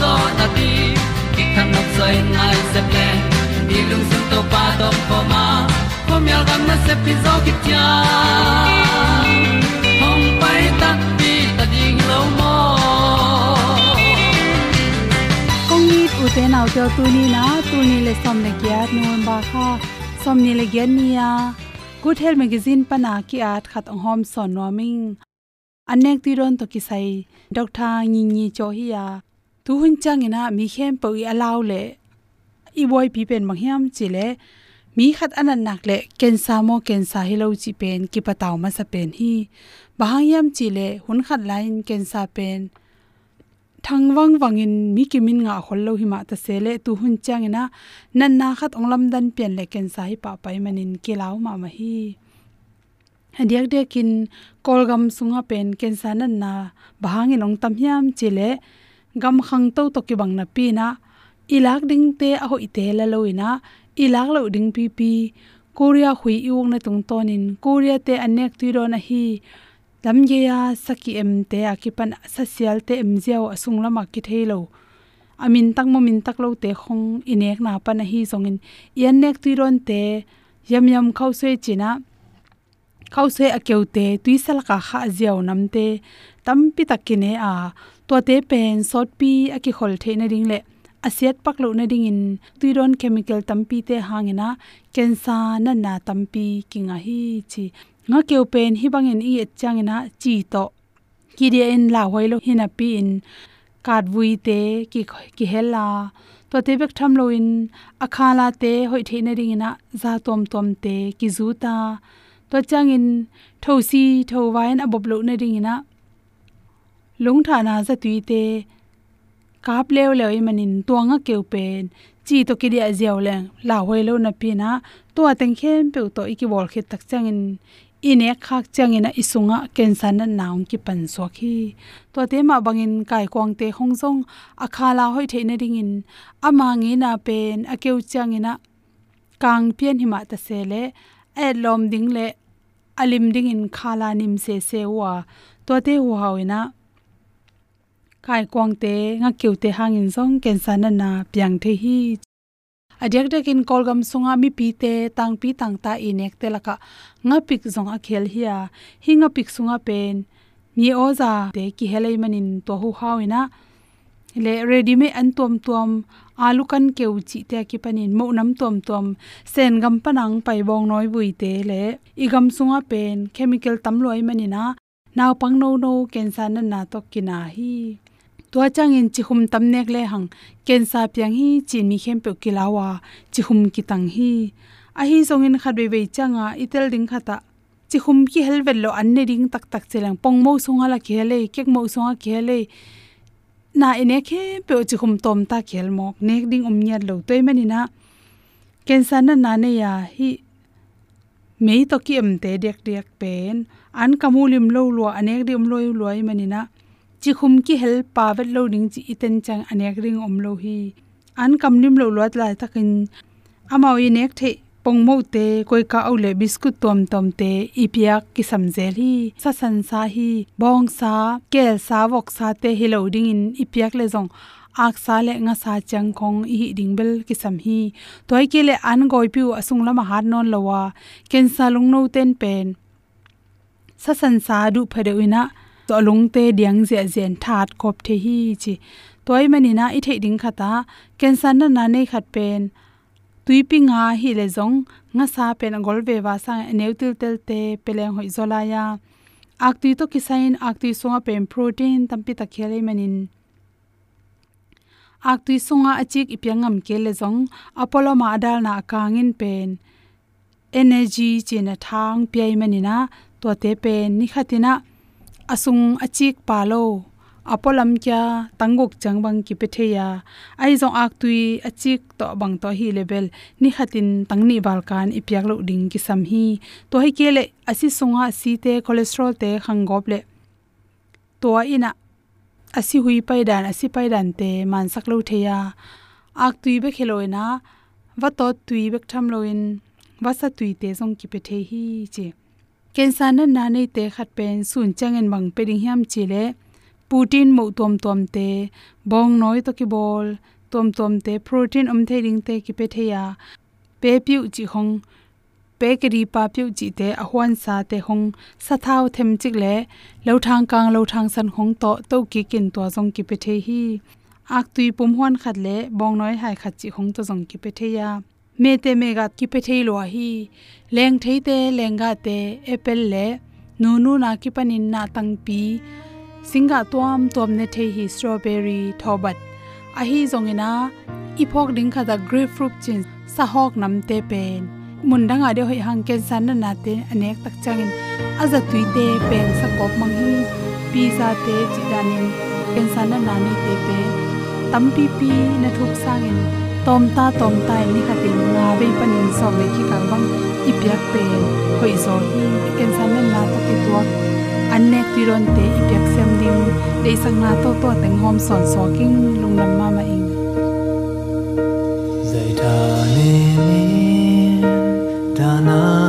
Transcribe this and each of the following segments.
zo na ti ki kan nok sai nai se ple ni lung sun to pa to pa ma. Ko myal gam na se pi zo ki tia hom pai ta ti ta ding lo mo kong ni u te nau te tu ni na tu ni le som le kya nu ba kha. Som ni le gen ni ya good health magazine pana ki at khat ong hom son no ming anek ti ron to ki sai doctor ngi ngi cho hi ya tu hun chang ina mi khem po i alaw le i boy pi pen mang hiam chi le mi khat anan nak le kensa mo kensa hilo chi pen ki pataw ma sa pen hi. Bahang yam chi le hun khat lain kensa pen thang wang wangin mi kimin nga khol lo hi ma ta sele tu hun chang ina nan na khat onglam dan pen le ken hi pa pai manin kilaw ma ma hi. Hadiak de kin kolgam sunga pen ken sa nan na bahangin ong tam hiam chile gam khang to to ki bang na pi na, ilak ding te a ho ite la loina ilak lo ding pi pi, korea hui iung na tung tonin, korea te anek tu ro na hi, lam ye ya saki em te a ki pan social te em jiao asung lama ki thailo amin tak mo min tak lo te khong inek na pa na hi songin yan nek tu ron te, yam yam khau se china khau se akeute tuisal ka kha jiao namte tampi takine a to te pen sot pi aki khol the na ring le asiat paklo na ding in tuiron chemical tampi te hangena. Kensa na na tampi kinga hi chi. Nga keu pen, hi bangin i changena, chi to. Kia dia in la hoilo hina pi in. Kat vui te, ki ki hela to te bek tham lo in. Akhala te, hoi thế na ring na za tom tom te, ki zu ta to changin thosi, thowain abob lo na ring na lung tha na za tui te kap lew lew i manin tuanga keu pen, chi to ki dia ziaw leng la hoi lo na pi na to ateng khem pe to iki bol khit tak changin, ine khak changina isunga cancer na naung ki pan so khi to te ma bangin kai kwang te hongjong akhala hoi theina ring in ama nge na pen, akeu changina, kang pian hima ta se le e lom ding le, alim ding in khala nim se se wa. To te hu hawina kai kwang te, nga keu te hang in zong cancer na na, piang the hi. Adyak dak dakin kolgam sunga mi pi te, tang pi tang ta inek te laka. Nga pik zong a khel hiya hinga pik sunga pen. Mi oza te ki helai manin to hu hawina le ready me an tuam tuam alu à, kan keu chi te ki panin mo nam tuam tuam sen gam panang pai bong noi bui te le igam sunga pen chemical tam loi manina naw pang no no cancer na na to kina hi. Tua chang in chi hum tam nek le hang cancer piang hi chin mi khem pe kilawa à. chi hum ki tang hi. A hi zong in khat be be changa itel ding khata chi hum ki helvel lo an ne ding tak tak chelang pong mo sunga la khele kek mo sunga khele na ine khe pe chi khum tom ta khel mok. Nek ding um nyat lo toy mani na. Ken na na ne ya hi mei to ki em te dek dek pen. An kamulim lo lo anek dim loi loi mani na. Chi khum ki hel pa vet lo ding chi iten chang anek ring om lo hi. An kam nim lo la takin amao i nek the pong mo te, koi ka au le biscuit tom tom te, ipia ki samjel hi sa san sa hi, bong sa, kel sa, wok sa te, hello ding in ipiak le jong ak sa le nga sa chang khong i ding bel ki sam hi. Toy ke le an goi piu asung lama har non lowa ken sa lung no ten pen. Sa san sa du phade uina to lung te diang je zen that kop the hi chi. Toy mani na i the ding khata cancer na na nei khat pen tuipi nga hi le zong. Nga sa pen gol ve wa sa neu til tel te peleng hoi zola ya. Ak tui to kisain, ak tui songa pen protein, tampi ta khele manin. Ak tui songa achik ipyangam ke le zong. Apollo ma dal na kangin pen. Energy chena thang pyai manina to te pen. Ni khatina asung achik palo apolam kya tangok changbang ki petheya ai zong ak tui achik to bang to hi level ni khatin tangni balkan ipyak lo ding ki sam hi to hi kele, asi sunga si te, cholesterol te khangop le. To ina, asi hui pai dan asi pai dan te man sak lo theya ak tui be kheloina wa to tui bek tham loin wa sa tui te zong ki pethe hi che. Cancer na na nei te khat pen sun changen bang pe ding hiam chile putin mo tom tom te bong noi to ki bol tom tom te protein om the ring te ki pe theya à. pe piu chi hong pe ke ri pa piu chi te a à hwan sa te hong sa thao them chik le lo thang kang lo thang san hong to to ki kin to jong ki pe the hi. Ak tui pum hwan khat le bong noi hai khat chi hong to jong ki pe theya à. me te me ga ki pe thei lo hi. Leng thei te lenga te apple le nu nu na ki panin na tang pi singa tuam tuam ne the hi strawberry thobat. A hi zongena ipok ding kha da grapefruit chin sa hok nam te pen. Mun danga de hoi hang ken san na te anek tak changin. Aza tui te pen sa kop mang hi, pizza te chi danin ken san na ni te pe tampi pi na thuk sangin. Tom ta tom ta ni khatin nga ve panin so ve ki kang bang, ipyak pen. Hoi zo hi ken san na na to tuak to anne tiron te ipyak sem ding de sang na to to teng hom son so king lungnam ma ma ing zai ta ne da na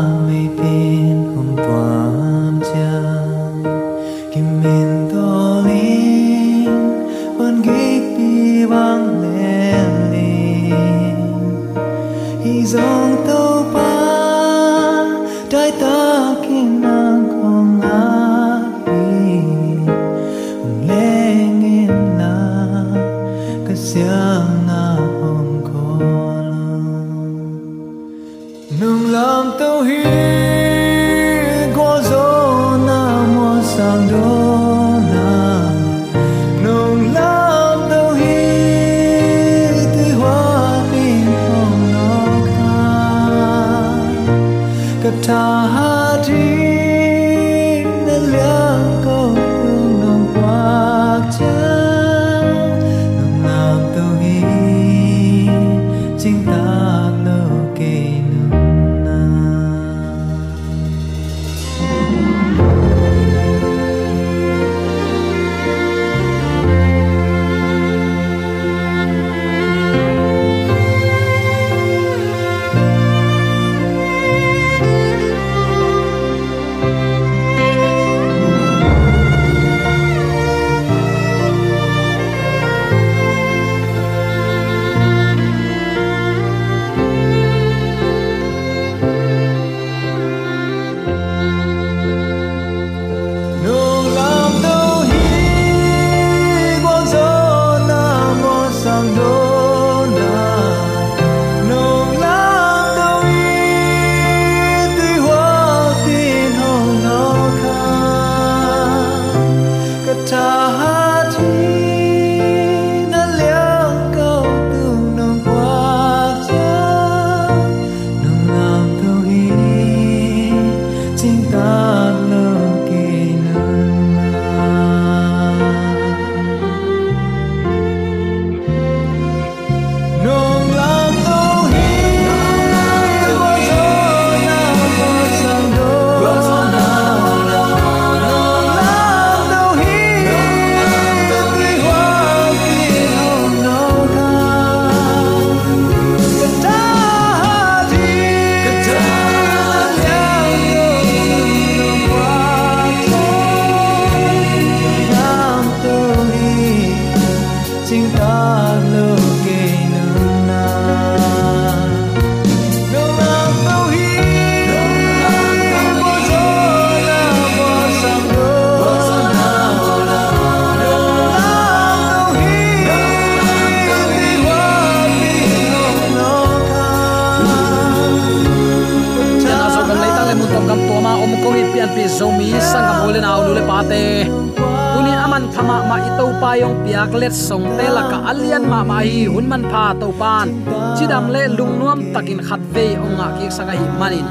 sanga hi manin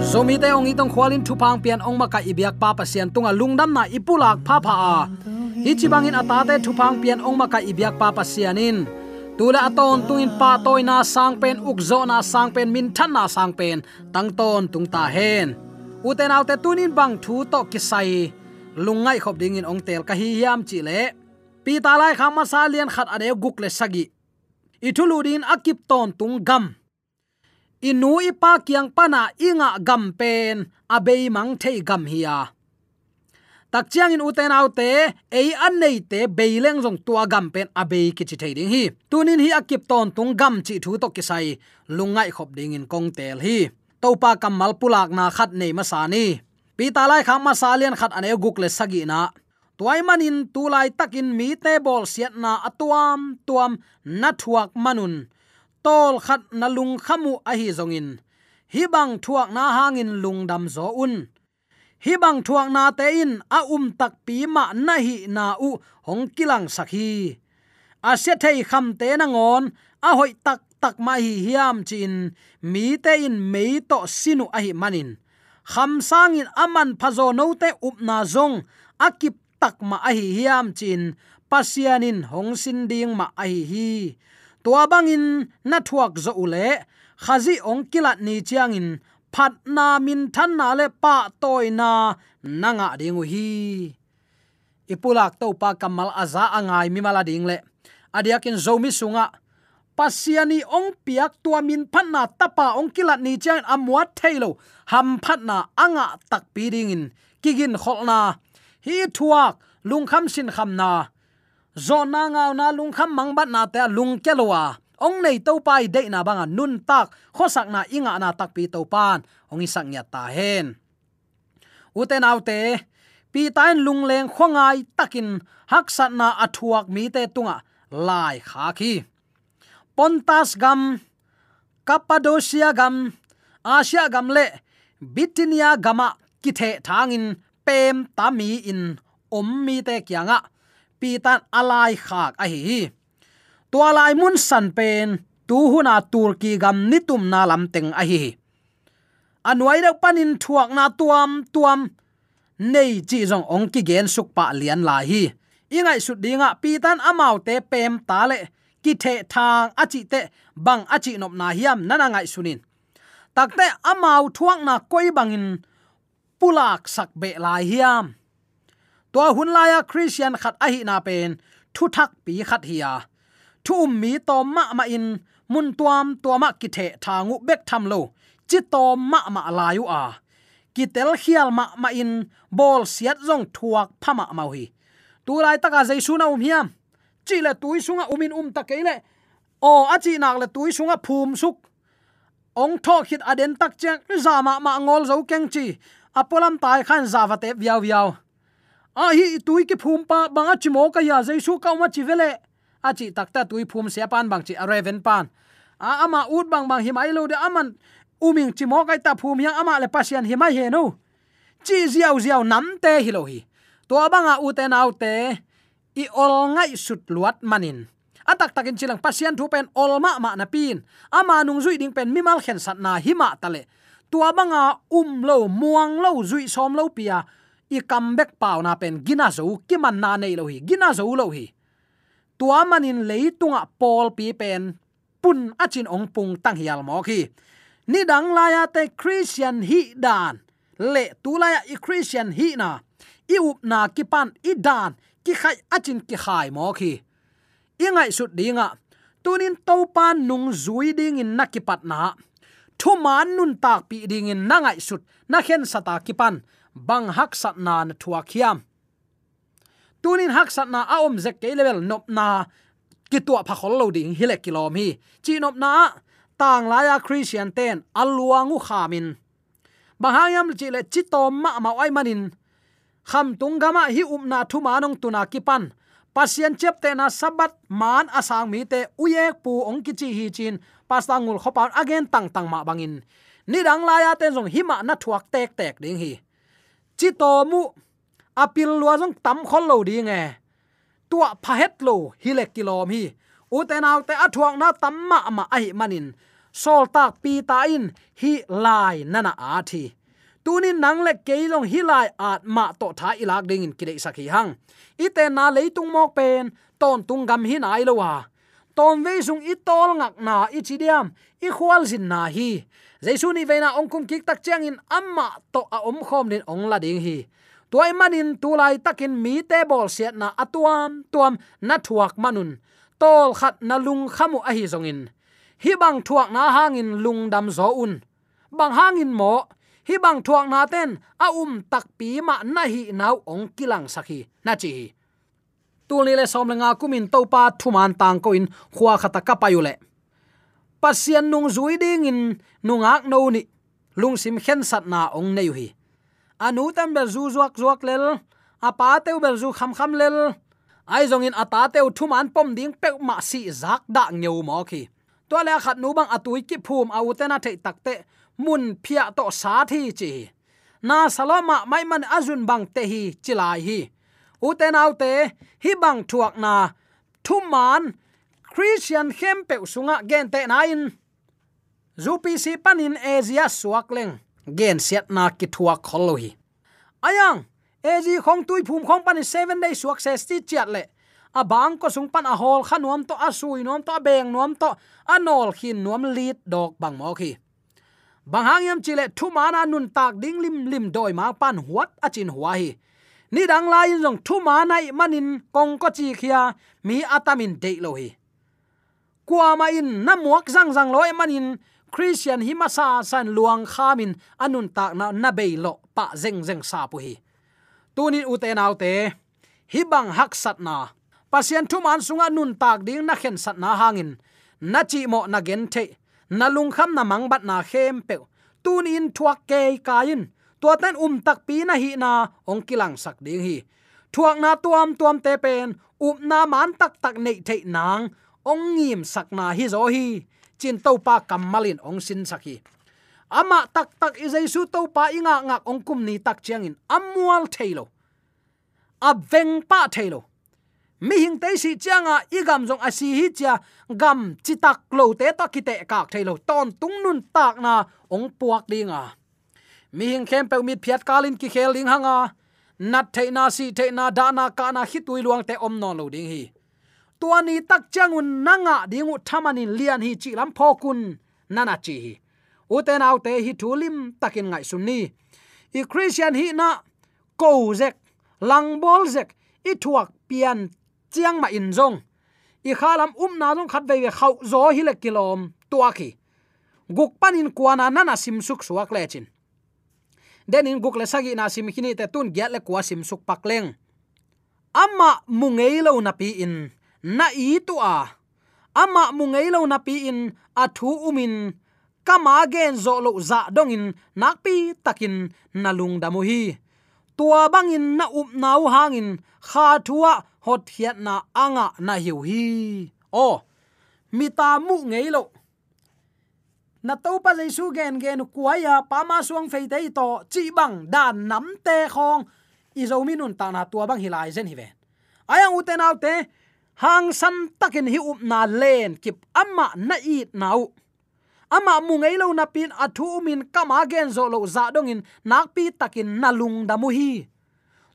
zomi te ong itong khwalin thupang pian ong ma ka ibyak pa pasian tunga lungdam na ipulak pha pha a. Hi chibangin ata thupang pian ong ma ka ibyak pa pasianin. Tula aton tuin pa toy na sang pen ukzo na sang pen min than na sang pen tang ton tung ta hen. Uten alte tunin bang thu to kisai. Lungai khop dingin ong tel ka hi yam chi le. Pi ta lai kham ma sa lian khat ade guk le sagi. Ithulu din akip ton tung gam inu ipa kyang pana inga gam pen abei mang thei gam hiya tak chiang in uten autte, ei an nei te beileng jong tua gam pen abei ki chi thei ding hi. Tunin hi akip ton tung gam chi thu to ki sai. Lungai khop ding in kong tel hi. Topa kamal pulak na khat nei ma sa ni. Pi ta lai kham ma sa lian khat ane guk le sagi na. Tuai manin tulai takin mi te bol siat na atuam tuam na thuak manun tol khat na lung khamu a hi zongin. Hi bang thuak na hangin lungdam zo un. Hi bang thuak na te in a um tak pi ma na hi na u hong kilang sakhi a se thei kham te na ngon, a hoi tak tak ma hi hiam chin mi te in mei to sinu a hi manin. Kham sangin aman phazo no te up na zong akip tak ma a hi hiam chin pasianin hong sin ding ma a hi hi tua bangin na thuak zo ule khazi ong kilat ni chiangin phat na min than na le pa toy na nanga dingu hi. Ipulak to pa kamal aza angai mi mala ding le. Adiakin zomi sunga. Pasiani ong piak tua min phat na tapa ong kilat ni chang amwa thailo ham phat na anga tak pi ding in kigin kholna hi thuak, lungkham sin khamna na zo na ngao na lung kham mang bat na te lung kelowa ong nei to pai de na banga nun tak khosak na inga na tak pi to pan. Ong sang nya ta hen. Uten autte pi tain lung leng khongai takin haksat na athuak mi te tunga lai kha ki pontas gam, cappadocia gam, asia gamle bitinia gama kithe thangin, pem tami in, om mi te kyanga pi tan alai khak a hi to alai mun san pen, tu huna turki gam ni tum na lam teng a hi anuai deuh panin thuak na tuam tuam. Nei chi jong ong ki gen suk pa lian la hi. Ingai su dinga pi tan amau te pem ta le. Ki the thang achi te bang achi nop na hiam nana ngai sunin. Takte amau thuak na koi bangin pulak sak be la hiam to hun laya christian khat a hi na pen thu thak pi khat hiya thu um mi to ma ma in, mun tuam to ma ki the thangu bek tham lo, chi to ma ma layu a. Ki tel khial ma ma in, bol siat zong thuak phama mau hi tu lai taka jaisu na um hiam. Chi le tui sunga umin um ta keile o achi nak le tui sunga phum suk. Ong tho khit aden tak chang zama ma ngol zo keng chi. Apolam tai khan zawate viaw viaw a hi tui ki phum pa banga chimo ka ya jaisu ka ma chi vele a chi takta tui phum se pan bang chi areven pan. A ama ut bang bang himai lo de aman uming chimo kai ta phum yang ama le pasian himai he no chi ziaw ziaw nam te hi lo hi. To banga u te nau te i ol ngai sut luat manin atak takin chilang pasian thu pen ol ma ma na pin. Ama nung zui ding pen mimal khen sat na hima tale tua banga um lo muang lo zui som lo pia i comeback pau na pen gina zo ki man na nei lo hi. Gina zo lo hi. Tua manin leitunga pol pi pen pun achin ong pung tang hial mo khi. Ni dang la ya te christian hi dan. Le tu la ya i christian hi na. I up na ki pan i dan, ki khai achin ki khai mo khi. Ingai sut dinga tunin to pan nung zui ding in nakipat na. Thu man nun tak pi ding in nangai sut, na khen sata kipan bang hak sat na na thua khiam. Tunin hak sat na aom zek ke level nop na ki tua pha khol lo ding hile kilom hi. Chi nop na tang la ya christian ten aluangu khamin. Bahayam chi le chi tom ma ma ai manin. Kham tung gama hi um na thu manong tuna kipan pasien chep te na sabat man asang mi te uyek pu ong ki chi hi chin. Pasangul khopan again tang tang ma bangin. Ni dang la ya ten jong hima na thuak tek tek ding hi chi to mu apil à, lua jong tam khol lo ding e tua phahet lo hilek kilom hi u te nau te athuak na tam ma ma ai manin sol tak pi ta in, hi lai nana a thi. Tunin nang le keilong hilai at ma to tha ilak ding in kidei sakhi hang ite na leitung mok pen ton tung gam hi nai lo wa à. ton ve sung i tol ngak na i chidiam i khwal zin na hi jaisu ni veina ong kum kik tak chiang in amma to a om khom nin ong la ding hi tuai manin tulai takin mi te bol siat na atuam tuam na thuak manun tol khat na lung khamu a hi zongin hi bang thuak na hangin lung dam zo un. Bang hangin mo, hi bang thuak na ten, a um tak pi ma na hi nau ong kilang sakhi na chi tu ni le som lenga kumin to pa thuman tang ko in khuwa khata ka payule pasian nung zui ding in nungak no ni. Lung sim khen sat na ong nei hi. Anu tam bel zu zuak zuak lel, apa te bel zu kham kham lel. Ai zong in ata te thum an pom ding pe ma si zak da ngeu mo khi. To le khat nu bang atui ki phum au te na thei takte mun phia to sa thi chi na saloma mai man azun bang te hi chilai hi. Uten autte hi bang thuak na thuman man christian hem pe sunga gen te na in zupc panin e asia suak leng. Gen siat na ki thua kholohi ayang ezi khong tui phum khong pan 7 day suak se sti chat le. A bang ko sung pan a hol khanuam to asui nom to beng nom to anol khin nom lit dog bang mo khi. Bang hang yam chile thu mana nun tak ding lim lim doi ma pan huat achin hua hi. Ni dang lai jong thu ma nai manin kong ko chi khia, mi atamin de lo hi kwama in namuak zang zang lo emanin, christian himasa san luang khamin anun tak na na be lo pa zeng zeng sa pu hi tunin ute nau te hi bang hak sat na. Pasien thu man sunga nun tak ding na khen sat na hangin. Na chi mo na gen the, na lung kham na mang bat na khem pe tunin thuak ke kain. Tua tan um tak pi na hi na, ong kilang sak ding hi. Thuak na tuam tuam te pen, up na man tak tak nei the nang ong ngim sakna hi zo hi. Chin to pa kamalin ong sin sakhi ama tak tak i jaisu to pa inga ngak ong kum ni tak chiang in. Amual thailo aveng pa thailo mi hing te si changa igam jong si hi cha gam chi tak lo te to ki te kak thailo ton tung nun tak na ong puak dinga. Mi hing khem pe mit phiat kalin ki khel ding hanga. Nat the na si the na da na ka na hi tui luang te om non lo ding hi tuani tak changun nanga dingu thamani lian hi chi lam phokun nana chi hi. Uten autte hi thulim takin ngai sunni. I christian hi na ko zek, lang bol zek, i thuak pian chiang ma in zong. I khalam um na jong khat ve khau zo hi le kilom tua ki guk panin kuana nana sim suk suak le chin. Den in guk le sagi na sim khini te tun gyat le kwa sim suk pak leng. Amma mungei lo na pi in na i tu a. Ama mungei lo na pi in athu umin kama gen zo lo za dong in nakpi takin nalung damu hi. Tua bangin na um up nau hangin kha thua hot hiat na anga na hiu hi. O, mi ta mu ngei lo. Na to pa jaisu gen gen kuaya pa ma suang fei dei to, chi bang dan nam te khong. I zo minun ta na tua bang hilai zen hi ve ayang uten autte hang san takin hi up na len kip amma na i nau ama mungei lo na pin athu min kama gen zo lo za dong in nak pi takin nalung da mu hi.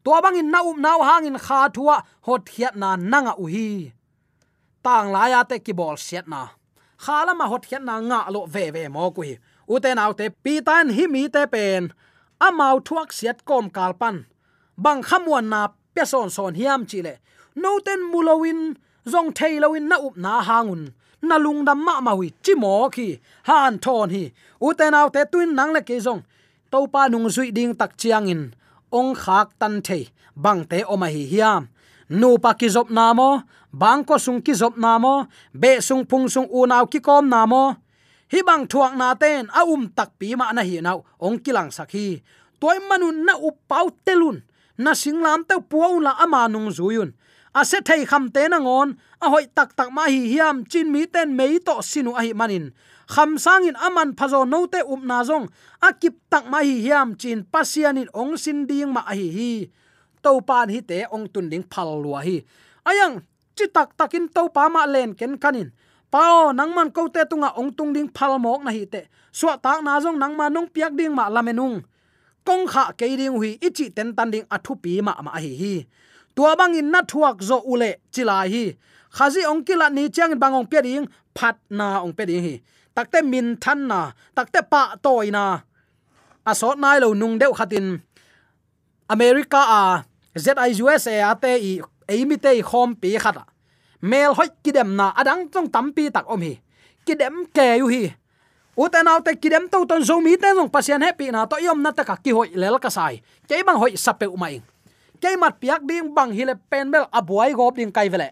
To bang in na up nau hang in kha thua hot hiat na nanga u hi. Tang la ya te ki bol siat na. Khala ma hot hiat na nga lo ve ve mo ku hi u te nau te pi tan hi mi te pen. Amau thuak siat kom kalpan bang khamwan na peson son hiam chile noten mulowin zong thailowin na up na hangun. Na lung dam ma mawi chimo chi khi. Han thon hi. U aw te tuin nang le ke zong. To pa nung zui ding tak chiang in. Ong khak tan the bang te o hi hiam. Nu pa ki zop na mo. Bang ko sung ki zop na mo. Be sung phung sung u naw ki kom na mo. Hi bang thuak na ten, a um tak pi ma na hi naw. Ong kilang sakhi toy manun na u pau telun na singlam te puau la ama nung zuyun a se thei kham te na ngon a hoi tak tak ma hi hiam chin mi ten mei to sinu a hi manin. Kham sang in aman phazo no te up na zong. A kip tak ma hi hiam chin pasian in ong sin ding ma hi. Hi to pan hi te ong tun ding phal lua hi. Ayang, chi tak takin to pa ma len ken kanin. Pao nang man ko te tunga ong tung ding phal mok na hi te. Suwa tak na zong nang ma nong piak ding ma lamenung kong kha ke ding hui, ichi ten tan ding athu pi ma ma hi hi tua bang in na thuak zo ule chilai hi. Khazi ongkila ni chang bangong pe ding phat na ong pe ding hi. Takte min than na, takte pa toy na. Asot nai lo nung deu khatin. America a ziusa ate i eimi te khom pi khata. Mel hoi kidem na adang tong tampi tak om hi. Kidem ke yu hi. Uten autte kidem to ton zo mi te long pasien happy na to yom na ta ka ki hoi lel ka sai. Ke bang hoi sape umai ke mat piak ding bang hile pen bel abuai gop ding kai vele.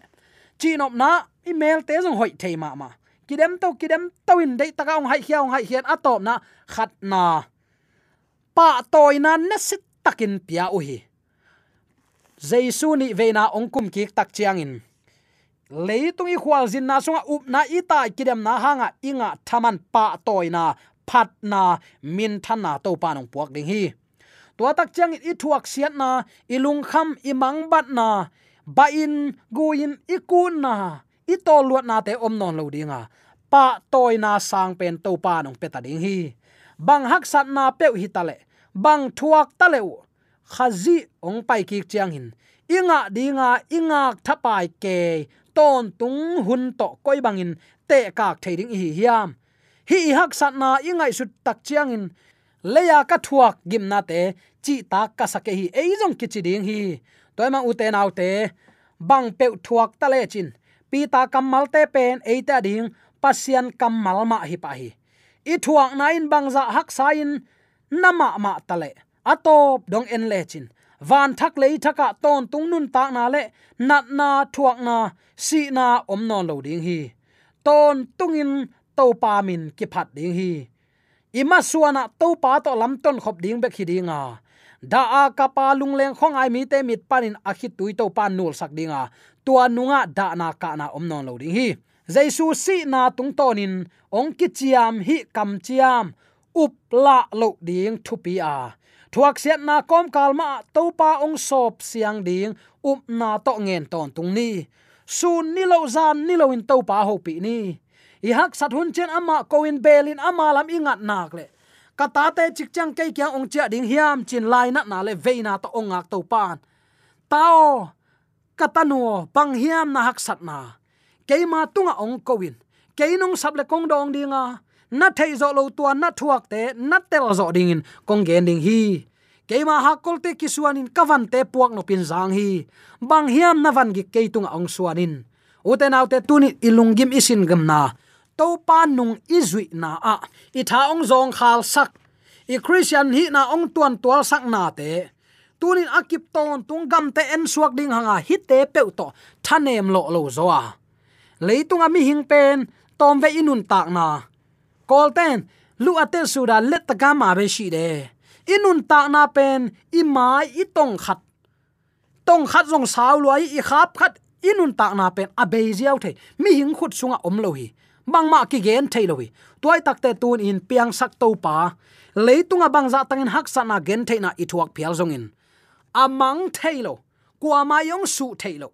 Chinop na, email te jong hoi thei ma ma. Kidem to kidem to in dei taka ong hai hiao hai hian atop na khat na. Pa toy na na sit takin pia u hi. Jaisu ni veina ong kum ki tak chiang in. Leitung i khwal zin na sunga up na ita kidem na hanga inga thaman pa toy na, phat na, min thana to pa nong puak ding hi tua tak chang i thuak siat na ilung kham i mang bat na. Ba in, gu in i ku na. I to luat na te om non lo dinga. Pa toy na sang pen to pa nong pe ta ding hi. Bang hak sat na pe hi tale. Bang thuak tale khazi ong pai ki chiang hin. Inga dinga inga thapai ke. Ton tung hun to koi bangin te kak thading hi hiam. Hi hak sat na ingai sut tak chiang in leya ka thuak gimna te chi ta ka sake hi, ei jong ki chi ding hi. Toy ma u te nau te, bang pe thuak ta le chin. Pi ta kamal te pen, ei ta ding pasian kamal ma hi pa hi. I thuak na in bang za hak sa in nama ma ta le. Atop dong en le chin. Van thak le thaka ton tung nun ta na le, nat na, thuak na, si na, om non lo ding hi. Ton tungin to pa min ki phat ding hi. Ima suana to pa to lam ton khop ding be khi dinga da a kapa lung leng khong ai mi te mit panin a khi tui to pan nul sak dinga tua nunga da na ka na om non lo ding hi. Jaisu si na tung tonin ong ki chiam hi kam chiam, up la lo ding thu pi a. Thuak siat na kom kalma to pa ong sop siang ding, up na to ngen ton tung ni. Sun ni lo zan ni lo in to pa ho pi ni. I hak sat hun chen ama ko in belin ama lam ingat nak le kata te chik chang kai kyang ong cha ding hiam, chin lai na na le veina to ong ak to pan. Tao katanuo pang hiam na hak sat na. Keima tunga ong kowin. Keinong sable kong dong dinga. Na thei zo lo tua, na thuak te, na tel zo ding in kong gen ding hi. Keima hakol te kisuanin kavan te puak no pin zang hi. Bang hiam na van gi keitung ong suanin. Uten autte tuni ilungim isin gamna to pa nung izui na a i tha ong zong khal sak i christian hi na ong tuan tual sak na te tunin akip ton tung gam te en suak ding hanga hi te pe to thanem lo lo zo a leitung ami hing pen tom ve inun tak na kol ten lu ate suda let ta gama be shi de inun tak na pen i mai i tong khat tong khat jong saw loi i khap khat inun tak na pen a be ziaw the mi hing khut sunga om lo hi bang ma ki gen thei tuai takte tun in piang sak to pa. Leitunga bang za tangin hak sana gen thei ithuak phial zong in amang thailo kwa ma yong su thailo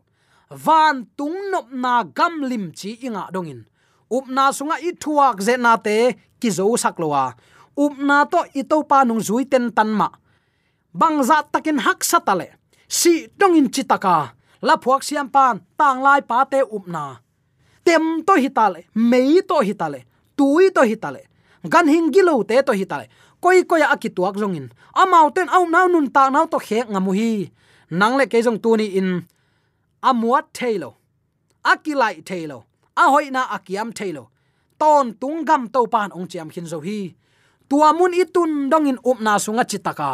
van tung nop na gam lim chi inga dongin. Upna sunga ithuak ze na te ki zo sak lowa upna to ito to pa nung zui ten tan ma. Bang za takin hak satale si dongin chitaka la phuak siam pan tang lai pa te upna tem to hitale mei to hitale tui to hitale gan hing gilo te to hitale koi koi akituak jongin amau ten au nau nun ta nau to khe ngamu hi. Nangle ke jong tu ni in. Amuat thailo akilai thailo a hoina akiam thailo ton tung gam to pan ong chiam khin zo hi. Tua mun itun dong in upna sunga chitaka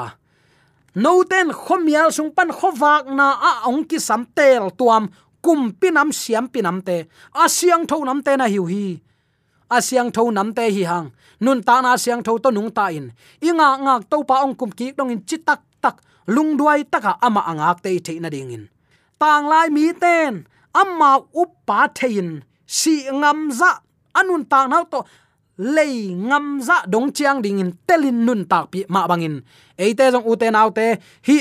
no ten khomial sung pan khowak na a ong ki sam tel tuam kum pinam siam pinam te asyang tho nam te na hiu hi asyang tho nam te hi hang nun ta na asyang tho to nung ta in inga ngak to pa ong kum ki dong in chitak tak lung duai taka ama angak te the na ding in tang lai mi ten amma uppa thein si ngam za anun tang na to lei ngam za dong chiang ding in telin nun tak pi ma bangin eite jong ute nau te hi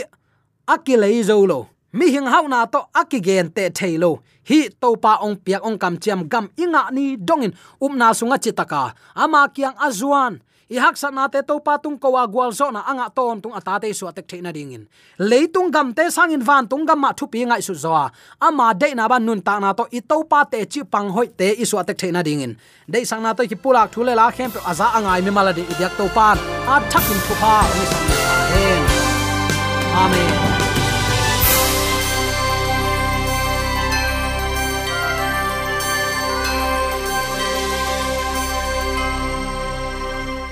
akilei zolo lo mi hing hau na to akigen te thailo hi to pa ong piak ong kam chiam gam inga ni dongin. Umna sunga chitaka ama kyang azuan i hak sa na te to pa tung ko wa gwal zo na anga ton tung ata te su atek theina dingin leitung gam te sang in van tung gam ma thu pi ngai su zo ama de na ban nun ta na to i to pa te chi pang hoi te i su atek theina dingin de sang na to ki pulak thule la khem pe aza angai mi maladi i dak to pan. A thak in thu pa ni sam hen amen.